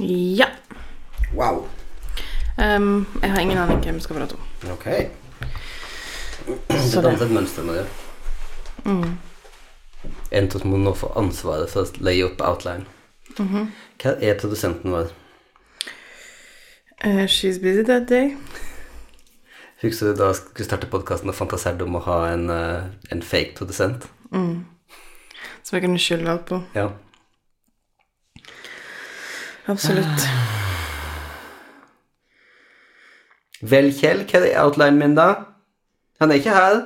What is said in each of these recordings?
Ja. Wow. Um, jeg har ingen aning hvem vi skal prate om. Ok. Så det er et mønster med det. Mm. En som må nå få ansvaret for å leie opp outline. Mhm. Hva er produsenten vår? Uh, she's busy that day. Husker du da jeg skulle starte podkasten og fantaserte om å ha en, uh, en fake produsent? Mm. Som jeg kunne skylde alt på. Ja. Absolutt. Vel, Kjell, hva er outlinen min, da? Han er ikke her.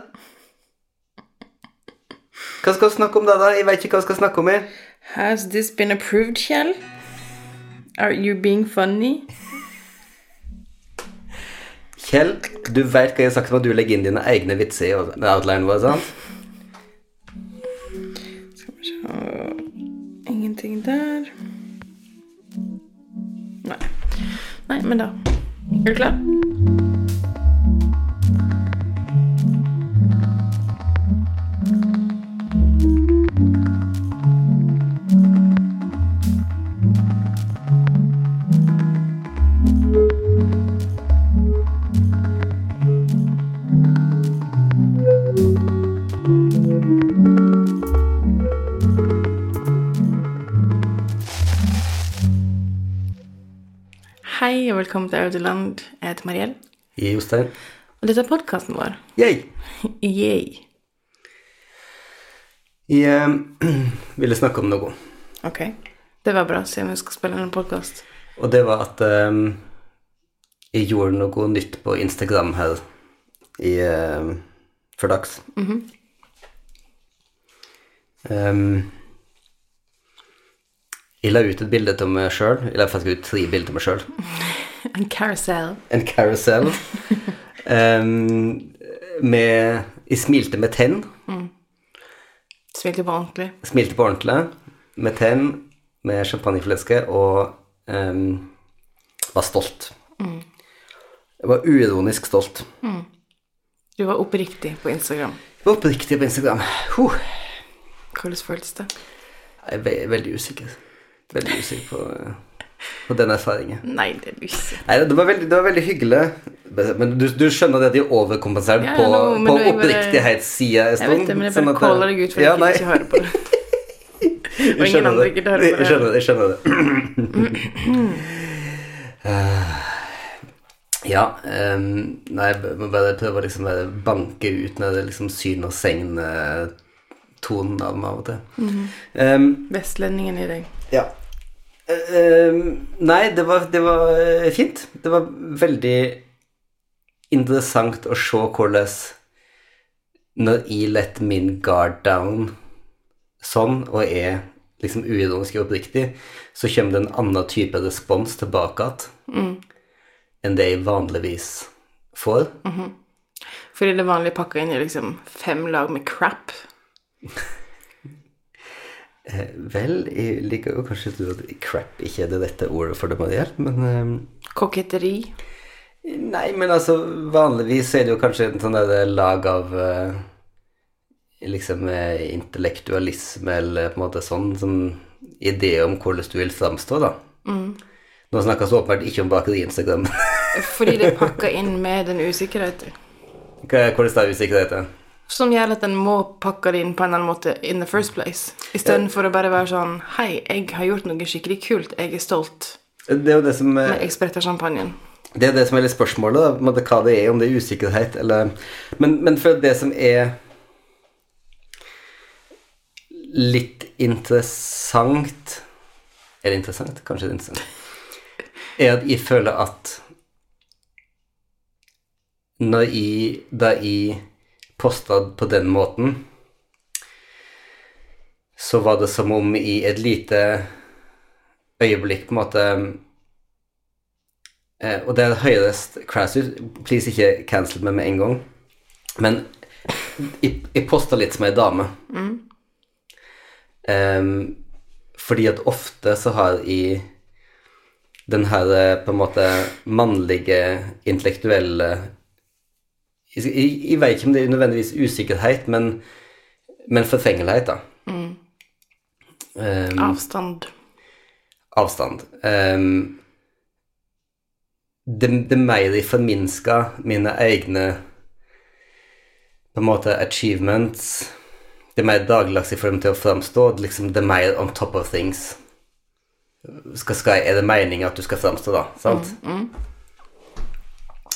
Hva skal vi snakke om da, da? Jeg vet ikke hva vi skal snakke om. Jeg. Has this been approved, Kjell? Are you being funny? Kjell, du vet hva jeg har sagt om at du legger inn dine egne vitser i outlinen vår, sant? Skal vi se Ingenting der. Nei, men da Er du klar? Velkommen til Audeland. Jeg heter Mariell. er Jostein. Og dette er podkasten vår. Yay! Yay. Jeg eh, ville snakke om noe. Ok. Det var bra, siden vi skal spille en podkast. Og det var at um, jeg gjorde noe nytt på Instagram her i uh, for dags. um, jeg la ut et bilde av meg sjøl. Jeg la faktisk ut tre bilder av meg sjøl. En carousel. En carousel. um, med Jeg smilte med tenn. Smilte på ordentlig. Smilte på ordentlig. Med tenn, med champagnefleske, og um, var stolt. Jeg var uironisk stolt. Du var oppriktig på Instagram. Jeg var oppriktig på Instagram. Huh. Hvordan føltes det? Jeg er veldig usikker. Veldig usikker på, på den erfaringen. Nei, det er. Nei, det var veldig, det var veldig hyggelig. Men du, du skjønner det at de er overkompensert Ja, på, men på jeg oppriktighetssida en Jeg vet det, men jeg sånn bare caller deg ut fordi ja, jeg ikke hører på det. Og ingen andre gidder høre på Jeg det. skjønner det. Jeg skjønner det. Ja um, Nei, jeg må bare prøve å liksom banke ut når det liksom syn og segn-tonen av meg av og til. Mm -hmm. um, Vestlendingen i deg. Ja. Eh, eh, nei, det var, det var eh, fint. Det var veldig interessant å se hvordan Når jeg let min guard down sånn, og er liksom uironisk og oppriktig, så kommer det en annen type respons tilbake igjen enn det jeg vanligvis får. Fordi det vanlige pakker inn i liksom fem lag med crap. Eh, vel, jeg liker jo kanskje at crap ikke er det dette ordet for det, Mariell, men eh, Koketteri. Nei, men altså vanligvis er det jo kanskje en sånn lag av eh, liksom eh, intellektualisme eller på en måte sånn, sånn idé om hvordan du vil framstå, da. Nå snakkes det åpenbart ikke om bakeri-Instagram. Fordi det er pakka inn med den usikkerheten. Hva Hvordan er usikkerheten? Som gjør at en må pakke det inn på en annen måte in the first place. Istedenfor å bare være sånn Hei, jeg har gjort noe skikkelig kult. Jeg er stolt. Det er jo det som eh, Men jeg spretter champagnen. Det er det som er litt spørsmålet, da, hva det er, om det er usikkerhet eller Men, men for det som er litt interessant Er det interessant? Kanskje det er interessant. Er at jeg føler at når jeg Da jeg posta på den måten, så var det som om i et lite øyeblikk på en måte Eh, og det er crass ut. Please ikke cancel meg med en gang. Men jeg, jeg posta litt som ei dame. Em, fordi at ofte så har jeg den her eh, på en måte mannlige, intellektuelle Jeg, jeg, vet ikke om det er nødvendigvis usikkerhet, men, men forfengelighet, da. Em, Avstand. avstand. Um, det, det mer jeg forminsker mine egne på en måte achievements, det mer dagligdags jeg får dem til å framstå, liksom det mer on top of things. Skal, skal, er det meningen at du skal framstå, da? Sant? Eh,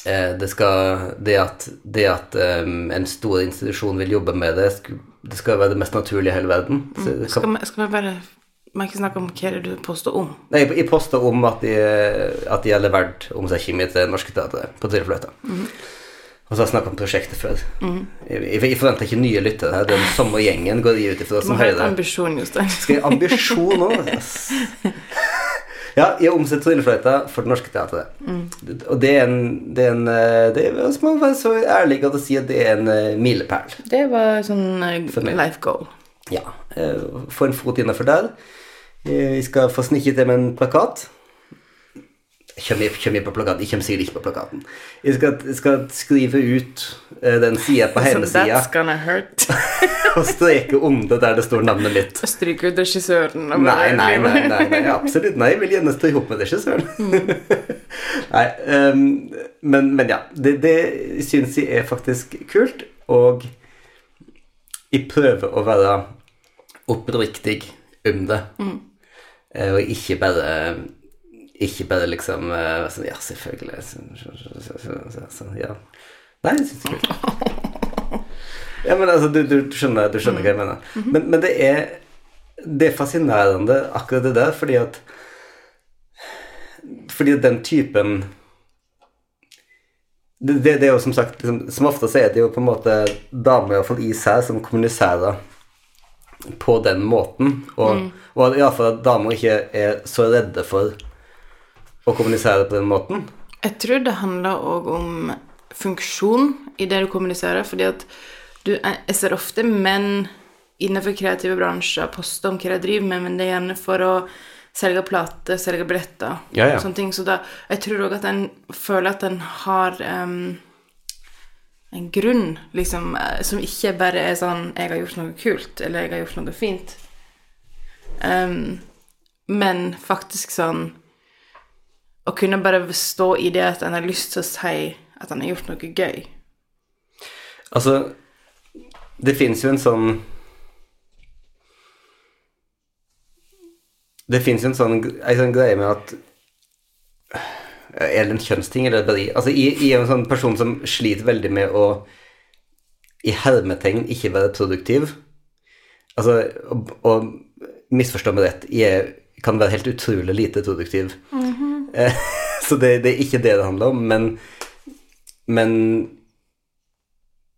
det skal Det at, det at um, en stor institusjon vil jobbe med det, det skal være det mest naturlige i hele verden. Så kan, Skal vi, skal bare man ikke snakke om hva er det du påstår om? Nei, jeg påstår om at de, at de har levert om seg kjemi til Norske Teatret på tryllefløyta. Og så har jeg snakket om prosjektet før. Jeg, jeg, jeg forventer ikke nye lyttere her. Den samme gjengen går de ut ifra Du som må ha hører. ambisjon, Jostein. Skal jeg ambisjon òg? Ja, jeg omsetter Trillefløyta for Det Norske Teatret. Og det er en, det er en eh, det er, må være så ærlig å si at det er en eh, milepæl. Det var sånn eh, life goal. Ja. Få en fot innenfor der. Jeg skal få snikket til med en plakat. Kommer kommer på plakaten? Jeg kommer sikkert ikke på plakaten. Jeg skal, jeg skal skrive ut eh, den sida på hjemmesida that's gonna hurt. og streke under der det står navnet mitt. Stryke ut regissøren. og Nei, nei, nei, nei, nei, absolutt nei. Jeg vil gjerne stå ihop med regissøren. nei, um, men, men ja. Det, det syns jeg er faktisk kult, og jeg prøver å være oppriktig om det. Mm. Og ikke bare Ikke bare liksom sånn, Ja, selvfølgelig. Så, så, ja. Nei, jeg syns kult. Ja, men altså, du, du, du skjønner, du skjønner hva jeg mener. Men, men det er det er fascinerende akkurat det der, fordi at Fordi at den typen det, det, det er jo som sagt liksom, Som ofte så er det jo på en måte damer iallfall i seg som kommuniserer på den måten. Og, og iallfall at damer ikke er så redde for å kommunisere på den måten. Jeg tror det handler òg om funksjon i det du kommuniserer, fordi at du, jeg ser ofte menn innenfor kreative bransjer poste om hva de driver med, men det er gjerne for å selge plater, selge billetter, Ja, ja. sånne ting. Så da, jeg tror òg at en føler at en har um, en grunn, liksom, som ikke bare er sånn 'Jeg har gjort noe kult', eller 'Jeg har gjort noe fint', um, men faktisk sånn å kunne bare stå i det at en har lyst til å si at en har gjort noe gøy. Altså, det fins jo en sånn Det fins jo en sånn, en sånn greie med at Er det en kjønnsting, eller er bare Altså, jeg, jeg er en sånn person som sliter veldig med å i hermetegn ikke være produktiv. Altså, og, og misforstå meg rett, jeg kan være helt utrolig lite produktiv. Eh, Så det, det er ikke det det handler om, men men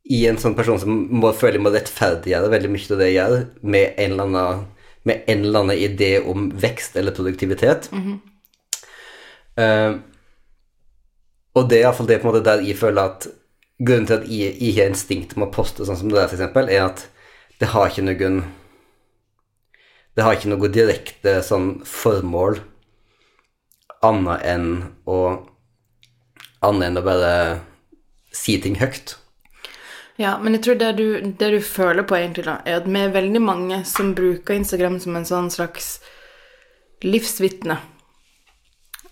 i en sånn person som må føler må rettferdiggjøre veldig mye av det jeg gjør, med en eller annen, med en eller annen idé om vekst eller produktivitet. Eh, og det er iallfall det på en måte der jeg føler at grunnen til at jeg, jeg har instinkt med å poste sånn som det der, eksempel, er at det har ikke noen Det har ikke noe direkte sånn formål annet enn å Annet enn å bare si ting høyt. Ja, men jeg tror det du, det du føler på egentlig da, er at vi er veldig mange som bruker Instagram som en sånn slags livsvitne.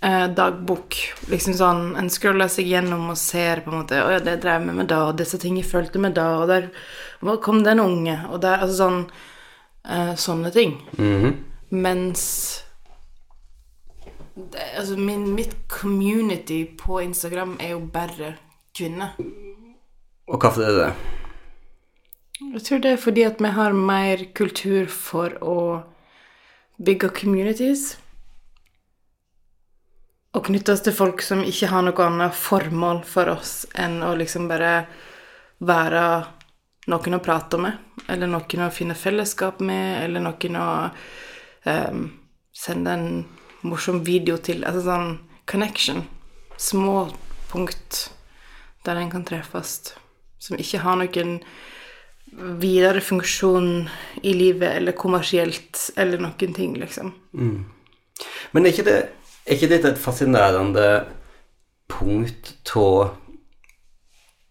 Eh, dagbok. Liksom sånn, En scroller seg gjennom og ser på en måte Å ja, det drev vi med da, og disse ting jeg følte med da, og der kom den unge, og der Altså sånn eh, Sånne ting. Mens det, altså min, mitt community på Instagram er jo bare kvinner. Og hvorfor er det det? Jeg tror det er fordi at vi har mer kultur for å bygge communities. Og knytte oss til folk som ikke har noe annet formål for oss enn å liksom bare være noen å prate med, eller noen å finne fellesskap med, eller noen å um, sende en morsom video til. Altså sånn connection. Små punkt der en kan treffes. Som ikke har noen videre funksjon i livet, eller kommersielt, eller noen ting, liksom. Men er ikke, det, er ikke dette et fascinerende punkt av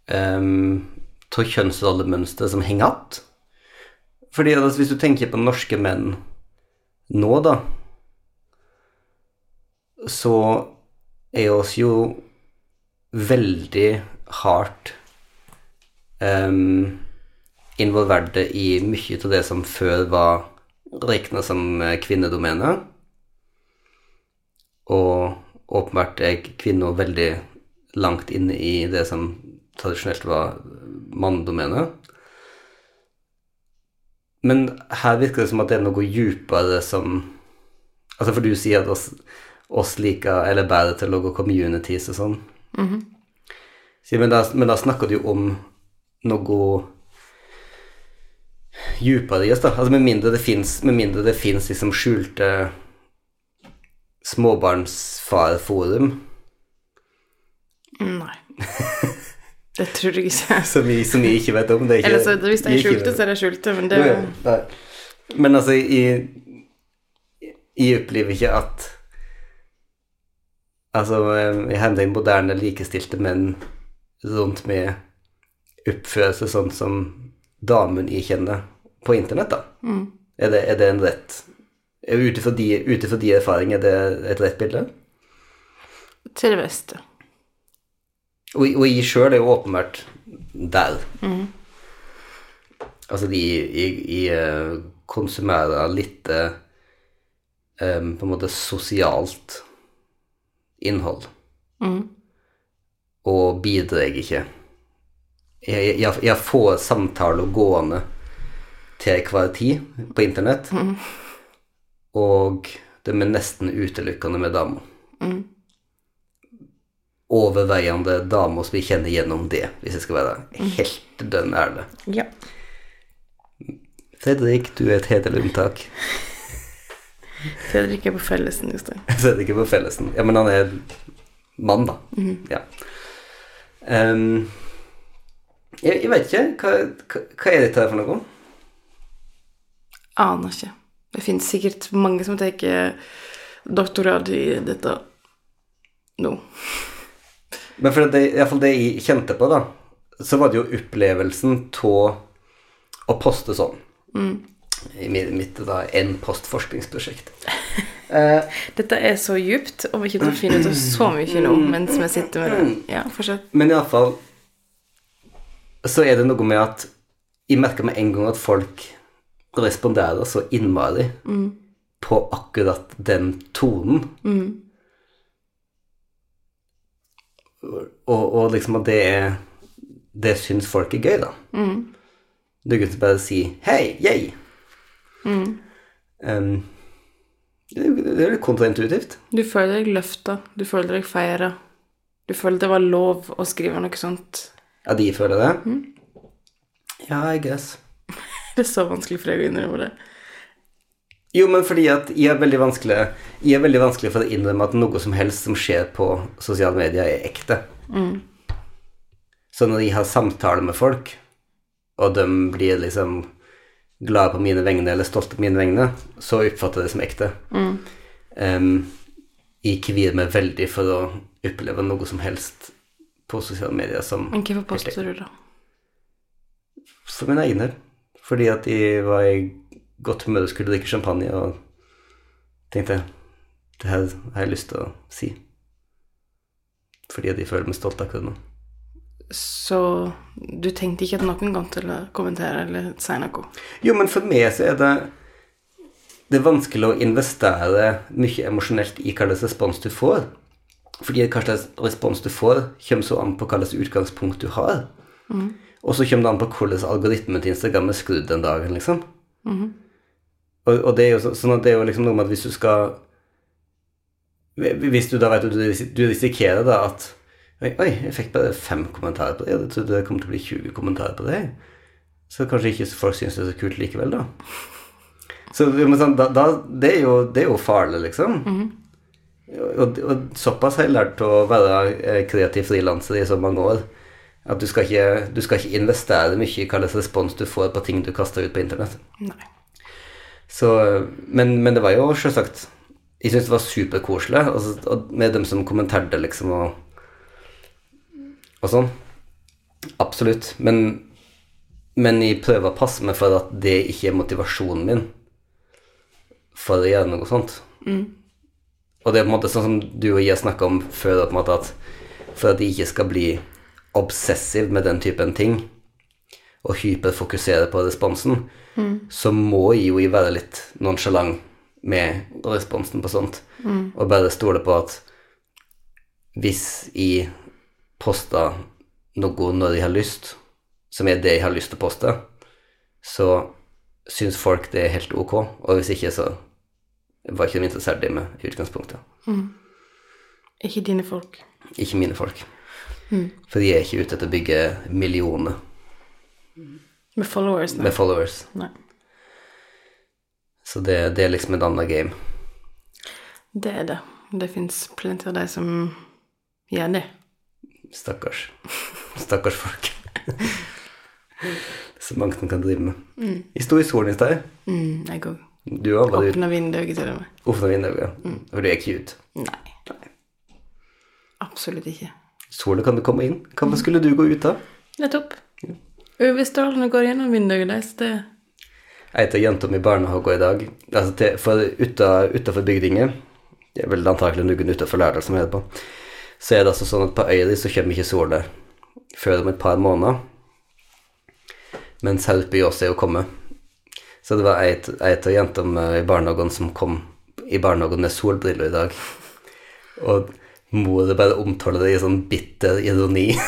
um, kjønnsrollemønster som henger igjen? Fordi hvis du tenker på norske menn nå, da så er oss jo veldig hardt um, involverte i mye av det som før var regna som eh, kvinnedomene. Og åpenbart er kvinner veldig langt inne i det som tradisjonelt var mannedomenet. Men her virker det som at det er noe djupere som Altså, for du sier at oss, oss liker eller bedre til å lage communities og sånn. Så, men, da, men da snakker du jo om noe djupere i oss, da. Altså med mindre det fins Med mindre det fins liksom skjulte småbarnsfarforum Nei. Det tror jeg ikke. som vi, som vi ikke vet om. Det ikke, Eller så, hvis det er skjulte, så er det skjulte, men det nei. Men altså, jeg, jeg opplever ikke at Altså, i hender moderne, likestilte menn rundt med oppførelse sånn som damen jeg kjenner på internett, da. Mm. Er, det, er det en rett Ut ifra de, de erfaringene, er det et rett bilde? Til det beste. Og, og jeg sjøl er jo åpenbart der. Mm. Altså, de, jeg, jeg eh, konsumerer litt um, på en måte sosialt innhold. Mm. Og bidrar ikke. Jeg, jeg, jeg får samtaler gående til hver tid på internett, og det er nesten utelukkende med damer. Mm. Overveiende damer som vi kjenner gjennom det, hvis jeg skal være helt dønn ærlig. Ja. Fredrik, du er et hederlig unntak. Fredrik er på fellesen, Jostein. Fredrik er på fellesen. Ja, men han er mann, da. Ja. um, jeg, jeg vet ikke. Hva, hva, hva er dette her for noe? Aner ikke. Det finnes sikkert mange som tar doktorgrad i dette nå. Men for det, i hvert fall det jeg kjente på, da, så var det jo opplevelsen av å poste sånn. I mitt, da, en postforskningsprosjekt. Eh, Dette er så djupt, og vi kommer til å finne ut av så mye nå mens vi sitter med det. Ja, fortsett. Men iallfall så er det noe med at jeg merker med en gang at folk responderer så innmari på akkurat den tonen. Og, og liksom at det er Det syns folk er gøy, da. Du kan ikke bare si 'hei, jeg'. Um, det, er jo- det er litt kontraintuitivt. Du føler deg løfta, du føler deg feira. Du føler det var lov å skrive noe sånt. Ja, de føler det. Ja, I guess. Det er så vanskelig for deg å innrømme det. Jo, men fordi at jeg er veldig vanskelig Jeg er veldig vanskelig for å innrømme at noe som helst som skjer på sosiale medier, er ekte. Så når jeg har samtaler med folk, og de blir liksom glade på mine vegne eller stolte på mine vegne, så oppfatter jeg det som ekte. Em, jeg kvier meg veldig for å oppleve noe som helst på sosiale medier som Men hvorfor påstår du, da? for min egen del. Fordi at jeg var i godt humør og skulle drikke champagne og tenkte det her har jeg lyst til å si. Fordi at jeg føler meg stolt akkurat nå. Så du tenkte ikke at noen kom til å kommentere eller si noe? Jo, men for meg så er det det er vanskelig å investere mye emosjonelt i hva slags respons du får. Fordi hva slags respons du får, kommer så an på hva slags utgangspunkt du har. Og så kommer det an på hvordan algoritmen til Instagram er skrudd den dagen, liksom. og, og det er jo så, sånn at det er jo liksom noe med at hvis du skal Hvis du da vet at du, du risikerer da at Oi, oi, jeg fikk bare fem kommentarer på det, og jeg trodde det kom til å bli 20 kommentarer på det. Så kanskje ikke folk syns det er så kult likevel, da. Så men sånn, da, da, det, er jo, det er jo farlig, liksom. Og, og såpass har jeg lært å være eh, kreativ frilanser i så mange år at du skal ikke, du skal ikke investere mye i hva slags respons du får på ting du kaster ut på internett. Nei. Så, men, men det var jo selvsagt Jeg syns det var superkoselig altså, med dem som kommenterte, liksom, og, og sånn. Absolutt. Men, men jeg prøver å passe meg for at det ikke er motivasjonen min for å gjøre noe sånt. Og det er på en måte sånn som du og jeg snakka om før, på en måte at for at jeg ikke skal bli obsessiv med den typen ting, og hyperfokusere på responsen, så må jeg jo være litt nonsjalant med responsen på sånt, og bare stole på at hvis jeg poster noe når jeg har lyst, som er det jeg har lyst til å poste, så syns folk det er helt ok, og hvis ikke, så var ikke de interessert i meg i utgangspunktet. Ikke dine folk. Ikke mine folk. For de er ikke ute etter å bygge millioner Med followers, nei. med followers. nei. Så det, det er liksom et annet game. Det er det. Det fins plenty av de som gjør det. Stakkars. Stakkars folk. Så mangt man kan drive med. Jeg sto i solen i sted. Mm, jeg òg. Du òg. Åpna vinduet til og med. Åpna vinduet, ja. For du er ikke ute. Nei. Absolutt ikke. Sola kan du komme inn. Hvorfor skulle du gå ut da? Nettopp. UV-strålene går gjennom vinduet deres. Det Jeg heter jenta mi i barnehage i dag. Altså til, for utafor bygdingen Det er vel antakelig noen utenfor Lærdal som er på. Så er det altså sånn at på øya di så kommer ikke sola før om et par måneder. Mens her oppe i Ås er jo kommet. Så det var ei av jentene i barnehagen som kom i barnehagen med solbriller i dag. Og mor bare omtaler det i sånn bitter ironi.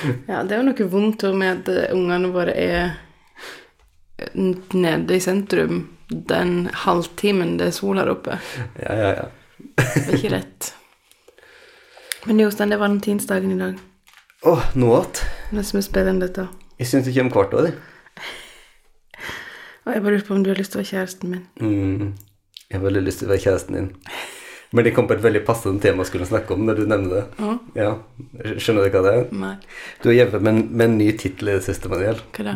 Ja, det er jo noe vondt med at eh, ungene våre er nede i sentrum den halvtimen det er sol her oppe. ja, ja, ja. Det ikke rett. Men Jostein, det er valentinsdagen i dag. Å, noe annet. Det som er inn dette. Jeg syns det kommer hvert år. Og jeg bare lurer på om du har lyst til å være kjæresten min. Mm. Jeg har veldig lyst til å være kjæresten din. Men det kom på et veldig passende tema jeg skulle snakke om når du nevner det. Mm. Ja, Skjønner du hva det er? nei. Du har hjulpet med, med en ny tittel i det siste, Mariel. Hva da?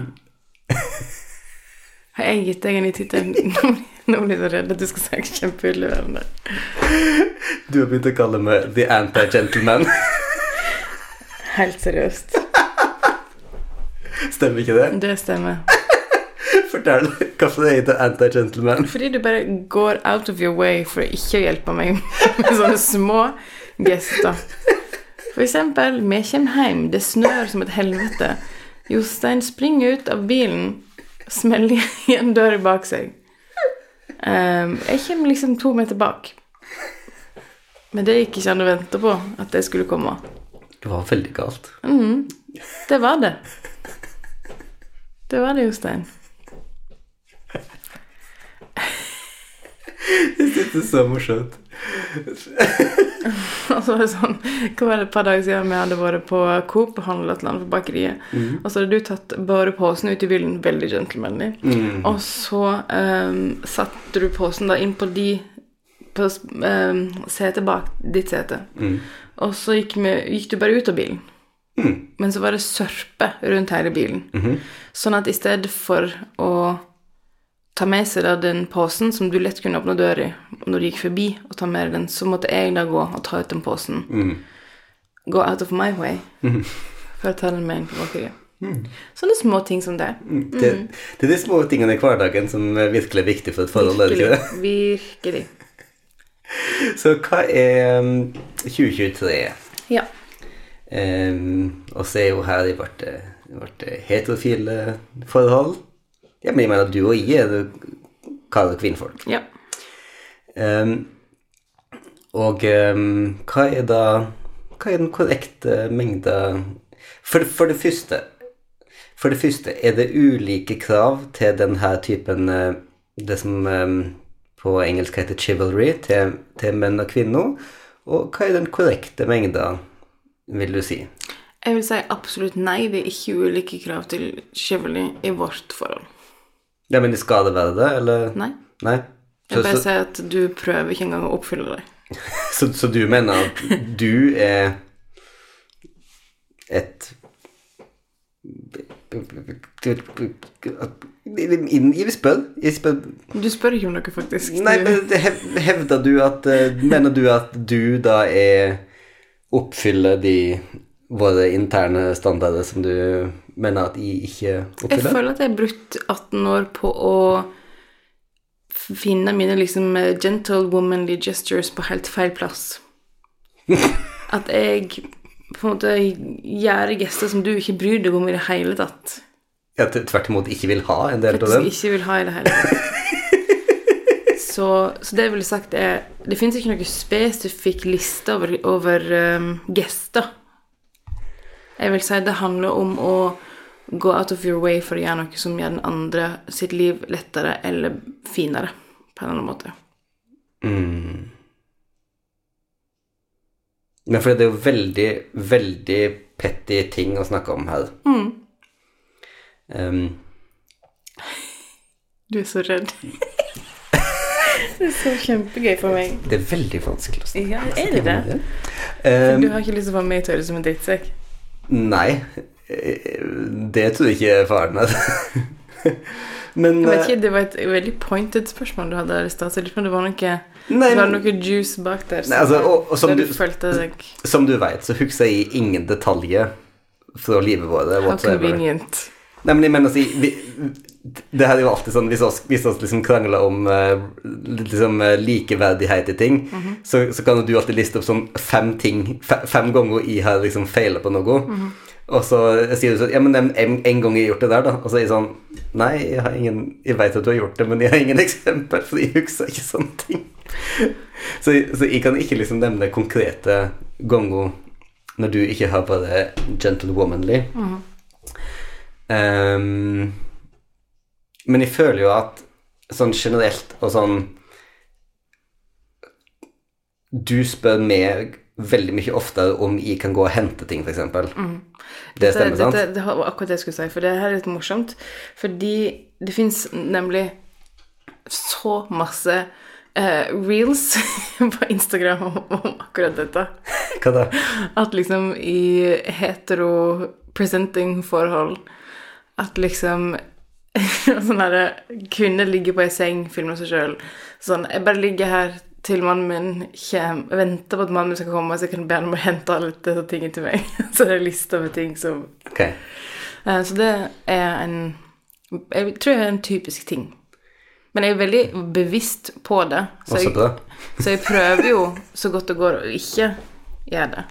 Har jeg gitt deg en ny tittel? Nå blir jeg redd at du skal snakke kjempeutleverende. Du har begynt å kalle meg The Anti-Gentleman. Helt seriøst. Stemmer ikke det? Det stemmer. Fortell hvorfor det er The Anti-Gentleman. Fordi du bare går out of your way for å ikke hjelpe meg med sånne små gester. For eksempel, vi kommer hjem, det snør som et helvete. Jostein springer ut av bilen, smeller igjen døra bak seg. Um, jeg kommer liksom to meter bak. Men det gikk ikke an å vente på at det skulle komme. Det var veldig galt. Mhm, det var det. Det var det, Jostein. Det er så morsomt. Og så var det sånn Hva var det et par dager siden vi hadde vært på Coop og handlet et eller annet på bakeriet. Og så hadde du tatt bare posen ut i bilen, veldig gentlemanly. Og så um, satte du posen da inn på de På um, setet bak ditt sete. Og så gikk, vi, gikk du bare ut av bilen. Men så var det sørpe rundt hele bilen. Sånn at i stedet for å ta med seg da den posen som du lett kunne åpne døra i når du gikk forbi, og ta med deg den, så måtte jeg da gå og ta ut den posen. Gå out of my way for å ta den med inn på bakeriet. Sånne små ting som det. Det, det er de små tingene i hverdagen som er virkelig viktig for et forhold. Virkelig. Virkelig. Så hva er um, 2023? Ja. Um, og så er jo her i vårt, vårt heterofile forhold jeg mener at du og jeg er kalde kvinnfolk. ja. Um, og um, hva er da Hva er den korrekte mengda for, for det første For det første, er det ulike krav til denne typen eh, Det som um, på engelsk heter chivalry, til, til menn og kvinner? Og hva er den korrekte mengda, vil du si? Jeg vil si absolutt nei. Det er ikke ulike krav til chivalry i vårt forhold. Ja, men skal det være det, eller? Nei. Nei? Jeg bare sier at du prøver ikke engang å oppfylle det. så, så du mener at du er et Jeg spør. Jeg spør. Du spør ikke om noe, faktisk. Nei, men hevder du at eh, Mener du at du da er Oppfyller de våre interne standarder som du mener at jeg ikke Jeg føler at jeg har brukt 18 år på å finne mine liksom eh, gentle womanly gestures på helt feil plass. At jeg på en måte gjør gester som du ikke bryr deg om i det hele tatt. Ja, tvert imot ikke vil ha en del av Faktisk dem. ikke vil ha i det hele tatt. Så, så det jeg ville sagt er Det fins ikke noen spesifikk liste over, over um, gester. Jeg vil si det handler om å gå out of your way for å gjøre noe som gjør den andre sitt liv lettere eller finere, på en annen måte. Mm. Men for det er jo veldig, veldig petty ting å snakke om her. Mm. Um, Du er så redd. det er så kjempegøy for meg. det er veldig vanskelig å snakke om. Ja, er det det? Um, Du har ikke lyst til å være med i Tøyre som en drittsekk? Nei, det tror jeg ikke faren her. Men Jeg vet eh, ikke, Det var et veldig pointed spørsmål du hadde der i stad. Det var noe, nei, det var noe juice bak der. Nei, altså, og- og som du- du følte deg som du vet, så husker jeg ingen detaljer fra livet vårt. How convenient. Nei, men jeg mener å si vi, Det er jo alltid sånn Hvis oss, hvis oss liksom krangler om eh, liksom eh, likeverdighet i ting, så, så kan du alltid liste opp sånn fem ting Fem ganger jeg har liksom feila på noe. Og så sier du sånn Ja, men en, en, gang jeg har gjort det der, da. Og så er jeg sånn Nei, jeg har ingen Jeg vet at du har gjort det, men jeg har ingen eksempel, for jeg husker ikke sånne ting. Så, så jeg kan ikke liksom nevne konkrete ganger når du ikke har bare gentlewomanly. Ehm, men jeg føler jo at sånn generelt og sånn Du spør meg veldig mye oftere om jeg kan gå og hente ting, f.eks. Det stemmer, sant? Det var akkurat det jeg skulle si, for det her er litt morsomt. Fordi det fins nemlig så masse eh, reels på Instagram om, om akkurat dette. Hva da? At liksom i hetero-presenting-forhold At liksom sånn derre Kvinner ligger på ei seng, filmer seg sjøl. Sånn Jeg bare ligger her til mannen min kommer Jeg venter på at mannen min skal komme, så jeg kan be han om å hente alle disse tingene til meg. så det er en liste med ting som okay. uh, Så det er en Jeg tror det er en typisk ting. Men jeg er veldig bevisst på det. Så jeg, så jeg prøver jo så godt det går å ikke gjøre det.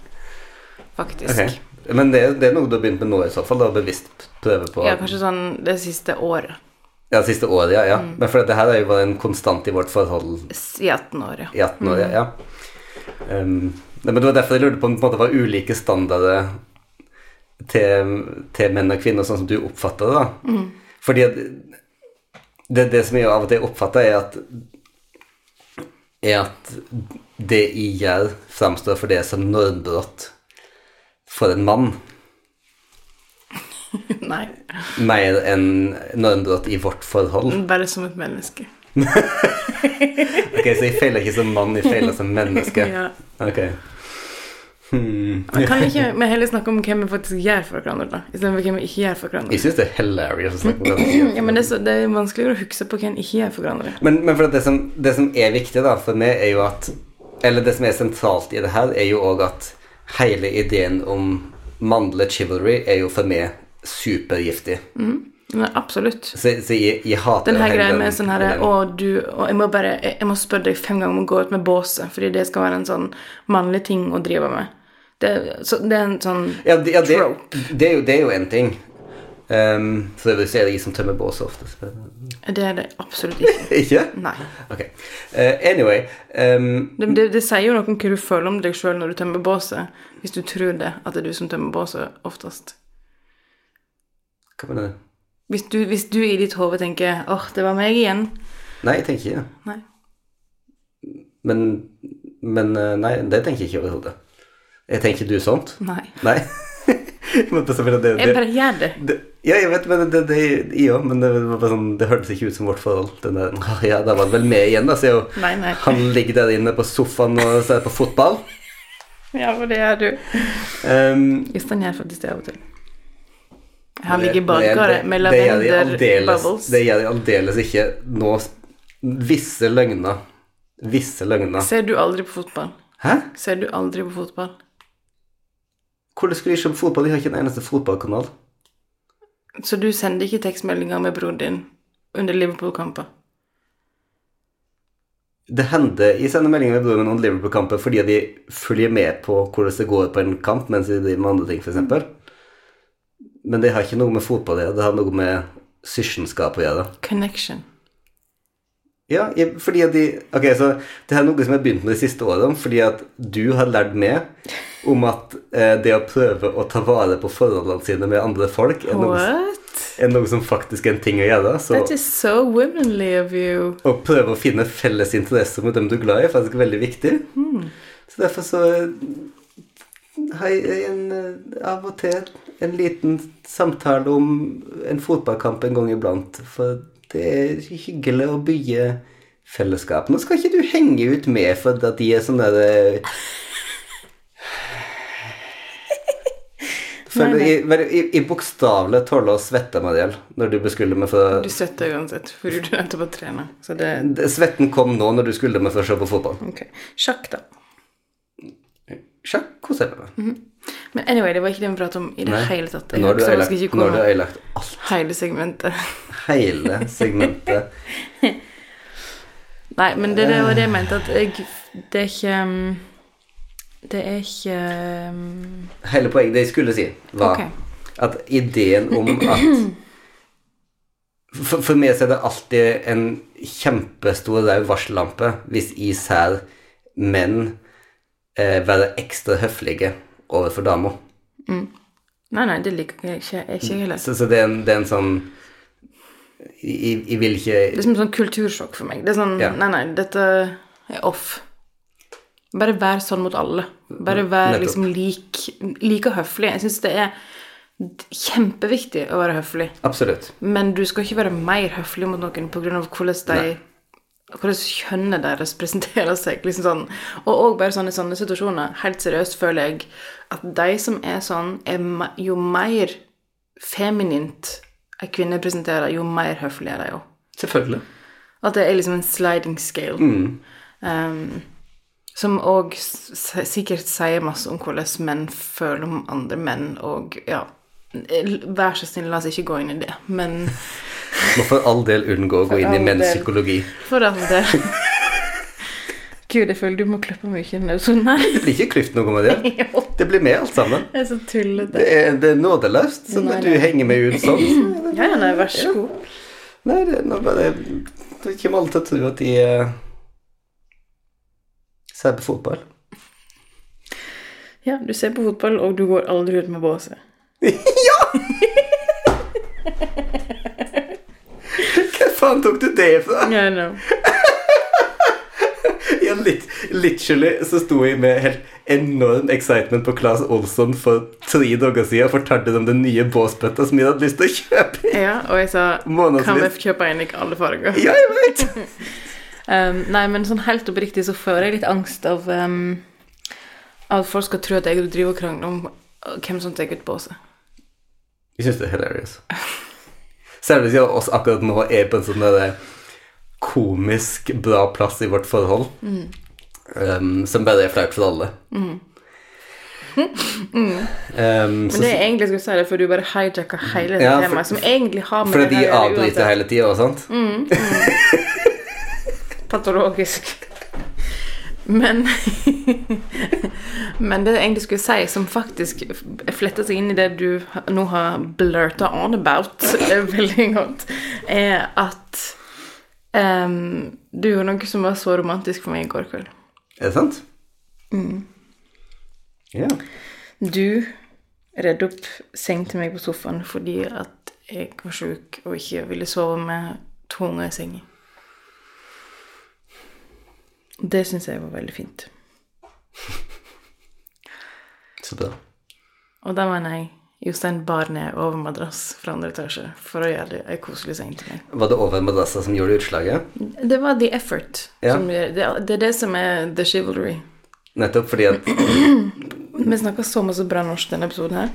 Faktisk. Ok. Men det, det er noe du har begynt med nå, i så fall? da, Bevisst prøve på Ja, kanskje sånn det siste året. Ja, det siste året, ja. ja. Mm. Men for det her er jo bare en konstant i vårt forhold I 18 år, ja. i 18 år, ja. ja. Um, men det var derfor jeg lurte på om det var ulike standarder til, til menn og kvinner, sånn som du oppfatter det. da. Fordi det, det som jeg av og til oppfatter, er at er at det jeg gjør, framstår for det som normbrott for en mann, Nei. mer enn normbrudd i vårt forhold. Bare som et menneske. Ok, Så jeg feiler ikke som mann, jeg feiler som menneske. Ja. Ok. Hmm. Kan ikke vi heller snakke om hvem vi faktisk gjør for hverandre, da? Istedenfor hvem vi ikke gjør for hverandre? Jeg syns det er hilarious å snakke om det. Ja, men det er, så, det er vanskeligere å huske på hvem ikke gjør for hverandre. Men, men for det, som, det som er viktig da, for meg, er jo at Eller det som er sentralt i det her, er jo òg at hele ideen om mannlig chivalry er jo for meg supergiftig. Men absolutt. Så, så jeg, jeg hater Den her greia med sånn herre Å, du og jeg må bare Jeg, jeg må spørre deg fem ganger om å gå ut med båset, fordi det skal være en sånn mannlig ting å drive med. Det, så, det er en sånn ja, det, ja, det, trope. det, er jo, det er jo en ting. Um, så jeg vil si det jeg som tømmer bås oftest. Det er det absolutt ikke. Ikke? Nei. Ok. Uh, anyway um, Det, det, det sier jo noe om hva du føler om deg sjøl når du tømmer båset, hvis du tror det, at det er du som tømmer båset oftest. Hva mener du? Hvis du, hvis du i ditt hode tenker 'åh, det var meg igjen', Nei, jeg tenker ikke det. Nei. Men, men uh, Nei, det tenker jeg ikke overhodet. Jeg tenker du sånt? nei. Nei. men bare, selvfølgelig det, Jeg bare gjør det. det, ja, jeg vet, men det, det, jeg òg, men det, var sånn, det hørtes ikke ut som vårt forhold. Den der, ja, da var han vel med igjen, da, Så jeg, Nei, nei. Han ligger der inne på sofaen og ser på fotball. Ja, for det gjør du. Um, han gjør faktisk det av og til. Han ligger i det- badekaret med det lavender bubbles. Det gjør de aldeles ikke nå. Visse løgner. Visse løgner. Ser du aldri på fotball? Hæ? Ser du aldri på fotball? Hvordan skulle jeg på fotball? Jeg har ikke en eneste fotballkanal. Så du sender ikke tekstmeldinger med broren din under Liverpool-kamper? Det hender jeg sender meldinger med broren min om Liverpool-kamper fordi de følger med på hvordan det går på en kamp mens de driver med andre ting, f.eks. Men det har ikke noe med fotball å gjøre, det har noe med syskenskap å gjøre. Connection. Ja, jeg- fordi at de Ok, så det er noe som jeg har begynt med de siste årene, fordi at du har lært meg om at eh, det å prøve å ta vare på forholdene sine med andre folk er noe, er noe som faktisk er en ting å gjøre. Så That is so womanly of you. å prøve å finne felles interesser med dem du er glad i, er faktisk veldig viktig. Så derfor så har jeg en, eh, av og til en liten samtale om en fotballkamp en gang iblant. For det er hyggelig å bygge fellesskap. Nå skal ikke du henge ut med for at de er sånn der Føler Nei, jeg, i, i, i bokstavelig tåle å svette, Mariell, når du beskylder meg for Du svetter uansett, for du nettopp på å Så det Det- Svetten kom nå når du skulle meg for å se på fotball. Ok. Sjakk, da. Sjakk koser jeg meg med. Men anyway, det var ikke det vi pratet om i det Nei. hele tatt. Jeg Nå har du ødelagt alt. hele segmentet. Hele segmentet. Nei, men det, det var det jeg mente, at jeg Det er ikke um, Det er ikke um, Hele poenget det jeg skulle si, var okay. at ideen om at for, for meg så er det alltid en kjempestor rød varsellampe hvis ser menn eh, være ekstra høflige overfor damer. Nei, nei, det liker jeg ikke. Ikke heller. Så, så det, er en, det er en sånn jeg, jeg vil ikke Det er som et sånn kultursjokk for meg. Det er sånn Ja. Nei, nei, dette er off. Bare vær sånn mot alle. Bare vær liksom lik, like høflig. Jeg syns det er kjempeviktig å være høflig. Absolutt. Men du skal ikke være mer høflig mot noen pga. hvordan de hvordan kjønnet deres presenterer seg. liksom sånn. Og òg bare sånn i sånne situasjoner, helt seriøst føler jeg at de som er sånn, er jo mer feminint ei kvinne presenterer, jo mer høflig er de òg. Selvfølgelig. At det er liksom en sliding scale. Um, som òg sikkert sier masse om hvordan menn føler om andre menn, og ja Vær så snill, la oss ikke gå inn i det, men Må for all del unngå å gå inn i menns psykologi. for all del Gud, jeg føler du må klippe mye episoden her. Det blir ikke klyft noe med det. Det blir med alt sammen. det er så tullete. Det er, det er nådeløst. Så at når du henger meg ut sånn Ja, ja, nei, vær så god. Nei, det er nå bare Det kommer alle til å tro at de eh, ser på fotball. Ja, du ser på fotball, og du går aldri ut med båset. Hva faen tok du det fra? Yeah, know. Ja, litt, literally så sto jeg med helt enorm excitement på Claes Olsson for tre dager siden og fortalte om den nye båsbøtta som jeg hadde lyst til å kjøpe. Ja, og jeg sa Månedsvis. Kan vi kjøpe en i alle farger? Ja, jeg vet! Um, nei, men sånn helt oppriktig så får jeg litt angst av um, At folk skal tro at jeg driver og krangler om uh, hvem som tar ut båset. Jeg syns det er hilarious. Selv siden oss akkurat nå er på en sånn der komisk bra plass i vårt forhold. Um, som bare er flaut for alle. Um, Men så, det jeg egentlig skulle si, det for du bare hijacka hele det Ja, temaet, som egentlig har med fordi det de avbryter hele tida og sånt. Patologisk. Men Men det jeg egentlig skulle si, som faktisk fletter seg inn i det du nå har blurta on about eh, veldig godt, er at um, du gjorde noe som var så romantisk for meg i går kveld. Er det sant? Mm. Ja. Du redde opp seng til meg på sofaen fordi at jeg var sjuk og ikke ville sove med to unger i senga. Det syns jeg var veldig fint. Så bra. Og da mener jeg Jostein bar ned over madrass fra andre etasje for å gjøre det ei koselig seng til meg. Var det over madrassa som gjorde utslaget? Det var the effort. Ja. Som, det, det er det som er the chivalry. Nettopp fordi at Vi snakker så masse bra norsk denne episoden her.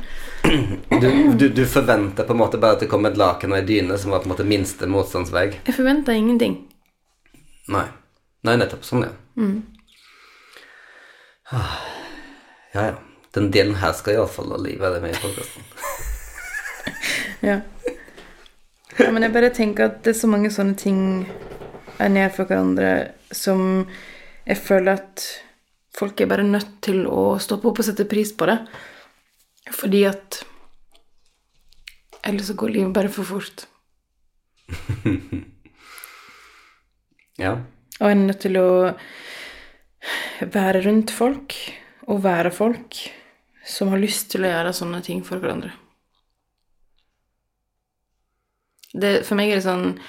du, du, du forventa på en måte bare at det kom et laken og ei dyne som var på en måte minste motstandsvei. Jeg forventa ingenting. Nei. Nei, nettopp. Sånn, ja. Mm. Ah, Ja, ja. Den delen her skal iallfall Ali være med i podkasten. Ja. ja. Men jeg bare tenker at det er så mange sånne ting er ned for hverandre som jeg føler at folk er bare nødt til å stoppe opp og sette pris på det. Fordi at Ellers så går livet bare for fort. Ja. Og en er nødt til å være rundt folk og være folk som har lyst til å gjøre sånne ting for hverandre. Det, for meg er det sånn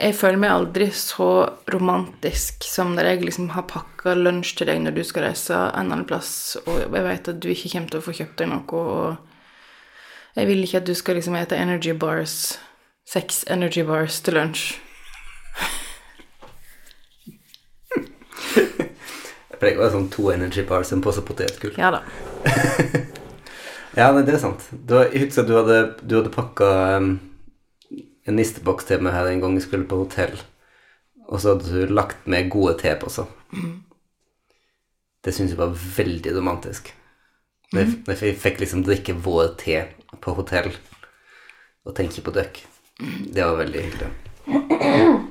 Jeg føler meg aldri så romantisk som når jeg liksom har pakka lunsj til deg når du skal reise en annen plass, og jeg vet at du ikke kommer til å få kjøpt deg noe, og jeg vil ikke at du skal liksom ete energy bars, seks energy bars til lunsj. Jeg pleier å ha sånn to energy bars og en pose potetgull. Ja da. Ja, nei, det er sant. Du, jeg husker du hadde, du hadde pakka um, en nisteboks til meg her en gang jeg skulle på hotell, og så hadde du lagt med gode teposer. Det syns jeg var veldig romantisk. Når jeg, når jeg fikk liksom drikke vår te på hotell og tenke på døkk. Det var veldig hyggelig.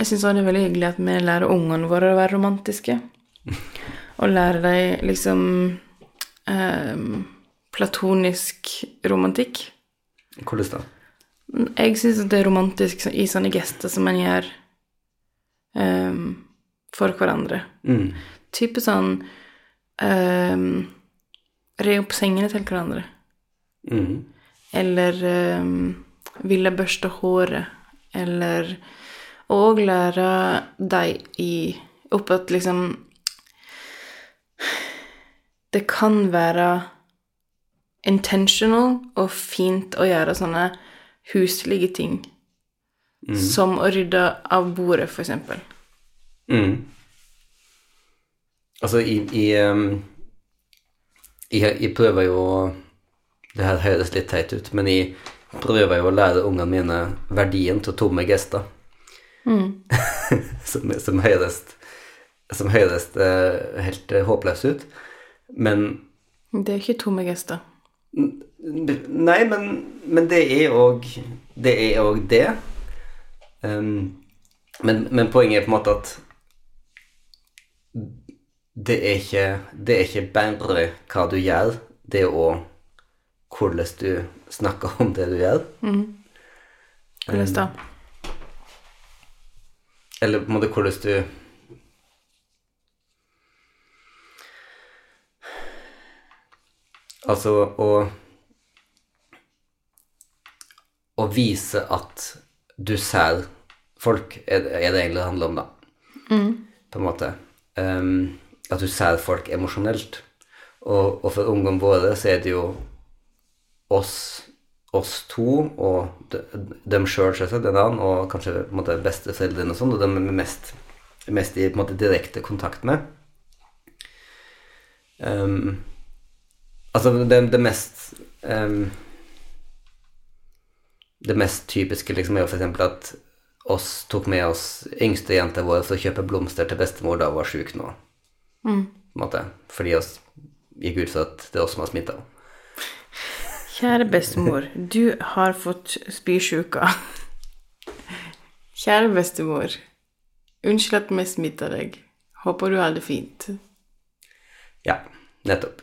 Jeg syns det er veldig hyggelig at vi lærer ungene våre å være romantiske. Og lærer dem liksom eh, platonisk romantikk. Hvordan da? Jeg syns det er romantisk i sånne gester som man gjør eh, for hverandre. Mm. Type sånn eh, Re opp sengene til hverandre. Mm. Eller um, ville børste håret. Eller Og lære deg i opp at liksom Det kan være intentional og fint å gjøre sånne huslige ting. Som å rydde av bordet, eksempel. Mm. Altså, i, i um, jeg, jeg prøver jo Det her høres litt teit ut, men jeg prøver jo å lære ungene mine verdien til tomme gester. som, som høres Som høyest eh, helt håpløs håpløst ut. Men Det er ikke tomme gester. Nei, men, men det er òg Det er også det. Um, men, men poenget er på en måte at det er ikke Det er ikke bare hva du gjør, det er òg hvordan du snakker om det du gjør. Hvordan da? Eller på en måte hvordan du Altså å Å vise at du ser folk, er, er det egentlig det handler om, da. På en måte. Um, at du ser folk emosjonelt. Og, og for ungene våre så er det jo oss, oss to og de, dem sjøl, selvsagt, den annen, og kanskje på en måte besteforeldrene og sånn, og dem er mest, mest i måte direkte kontakt med. Um, altså, det, det mest um, Det mest typiske liksom er jo eksempel at oss tok med oss yngste jenta vår for å kjøpe blomster til bestemor da hun var sjuk nå. På en måte. Fordi oss gikk ut fra at det er oss som har smitta henne. Kjære bestemor, du har fått spysjuka. Kjære bestemor, unnskyld at vi smitta deg. Håper du har det fint. Ja, nettopp.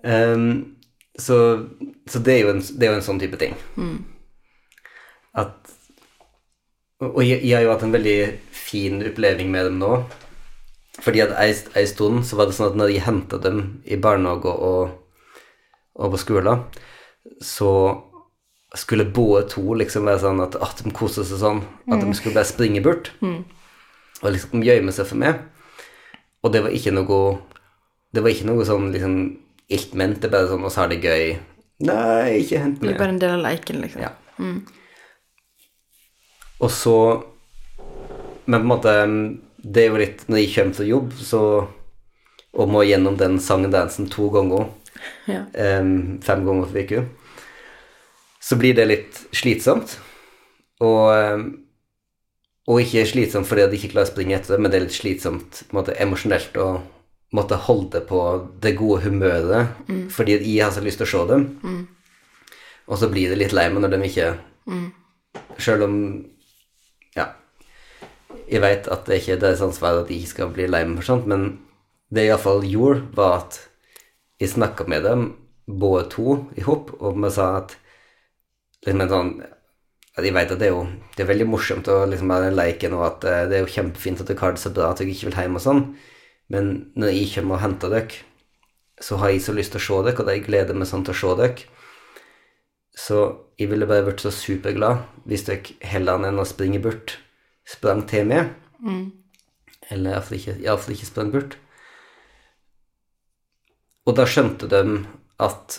Um, så så det, er en, det er jo en sånn type ting. At Og jeg, jeg har jo hatt en veldig fin oppleving med dem nå. Fordi at ei, ei stund så var det sånn at når jeg henta dem i barnehage og, og på skolen, så skulle både to liksom være sånn at, at de koste seg sånn, at de skulle bare springe bort. Og liksom gjemme seg for meg. Og det var ikke noe Det var ikke noe sånn liksom ilt ment. Det er bare sånn Og så har det gøy. Nei, ikke hent Det meg. er bare en del av leiken, liksom. Ja. Og så Men på en måte Det er jo litt Når jeg kommer til jobb, så og må gjennom den sangdansen to ganger, Ja. fem ganger for uka, så blir det litt slitsomt. Og, og ikke slitsomt fordi jeg ikke klarer å springe etter det, men det er litt slitsomt måte, emosjonelt å måtte holde på det gode humøret fordi jeg har så lyst til å se dem. Og så blir det litt lei meg når de ikke Selv om Ja. jeg vet at det ikke er deres ansvar at de ikke skal bli lei meg for sånt, men det jeg iallfall gjorde, var at jeg snakka med dem, både to i hop, og vi sa at liksom en sånn at Jeg vet at det er jo det er veldig morsomt å liksom ha den leiken, og at eh, det er jo kjempefint at dere har det så bra at dere ikke vil hjem og sånn, men når jeg kommer og henter dere, så har jeg så lyst til å se dere, og jeg gleder meg sånn til å se dere. Så jeg ville bare vært så superglad hvis dere heller enn å springe bort, sprang til meg. Eller iallfall ikke, ikke sprang bort. Og da skjønte de at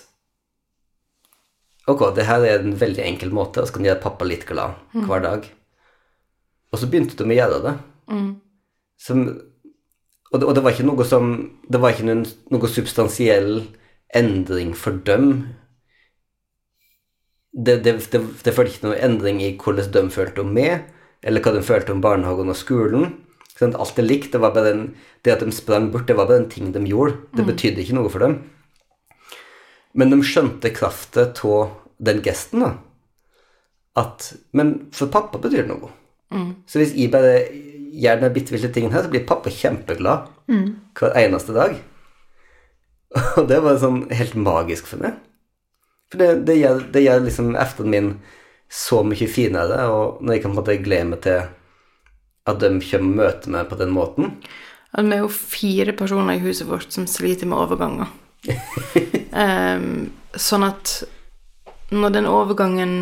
Ok, det her er en veldig enkel måte, og så kan gjøre pappa litt glad hver dag. Og så begynte de å gjøre det. Som, og, det og det var ikke noe som Det var ikke noen, noe substansiell endring for dem. Det, det, det, det følte ikke noen endring i hvordan de følte om meg, eller hva de følte om barnehagen og skolen. Sånn, alt er likt. Det, var bare den, det at de sprang bort, det var bare en ting de gjorde. Det betydde ikke noe for dem. Men de skjønte krafta av den gesten, da. At Men for pappa betyr det noe. Så hvis jeg bare gjør den bitte lille tingen her, så blir pappa kjempeglad hver eneste dag. Og det var sånn helt magisk for meg. For det, det, gjør, det gjør liksom efteren min så mye finere, og når jeg kan på en måte glede meg til at de kommer og møter meg på den måten. At vi er jo fire personer i huset vårt som sliter med overganger. um, sånn at når den overgangen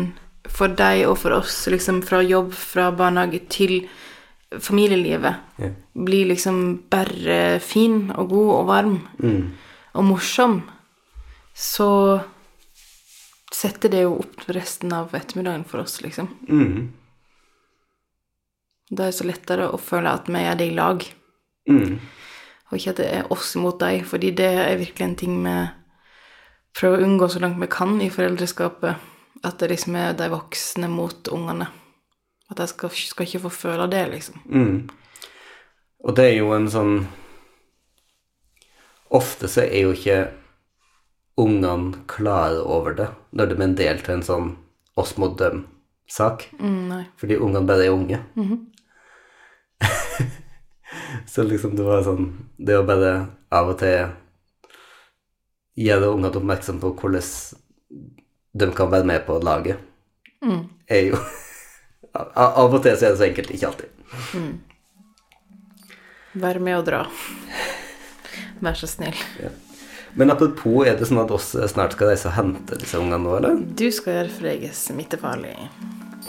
for deg og for oss, liksom fra jobb, fra barnehage til familielivet, Ja. blir liksom bare fin og god og varm og morsom, så setter det jo opp resten av ettermiddagen for oss, liksom. Mm. Da er det så lettere å føle at vi er det i lag. Mm. Og ikke at det er oss mot deg, fordi det er virkelig en ting vi prøver å unngå så langt vi kan i foreldreskapet. At det liksom er de voksne mot ungene. At de skal, skal ikke få føle det, liksom. Mm. Og det er jo en sånn Ofte så er jo ikke ungene klare over det når de er en del til en sånn oss mot dem-sak. Mm. Fordi ungene bare er unge. Så liksom det var sånn Det å bare av og til gjøre ungene oppmerksom på hvordan de kan være med på laget, er jo Av og til så er det så enkelt, ikke alltid. Vær med og dra. Vær så snill. Ja. Men apropos, er det sånn at oss snart skal reise og hente disse ungene nå, eller? Du skal gjøre for deg smittefarlig.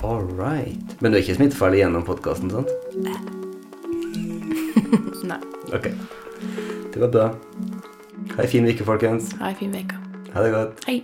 All right. Men du er ikke smittefarlig gjennom podkasten, sant? Nei. Ok. Det var bra. Ha ei fin uke, folkens. Ha ei fin uke. Ha det godt. Hei.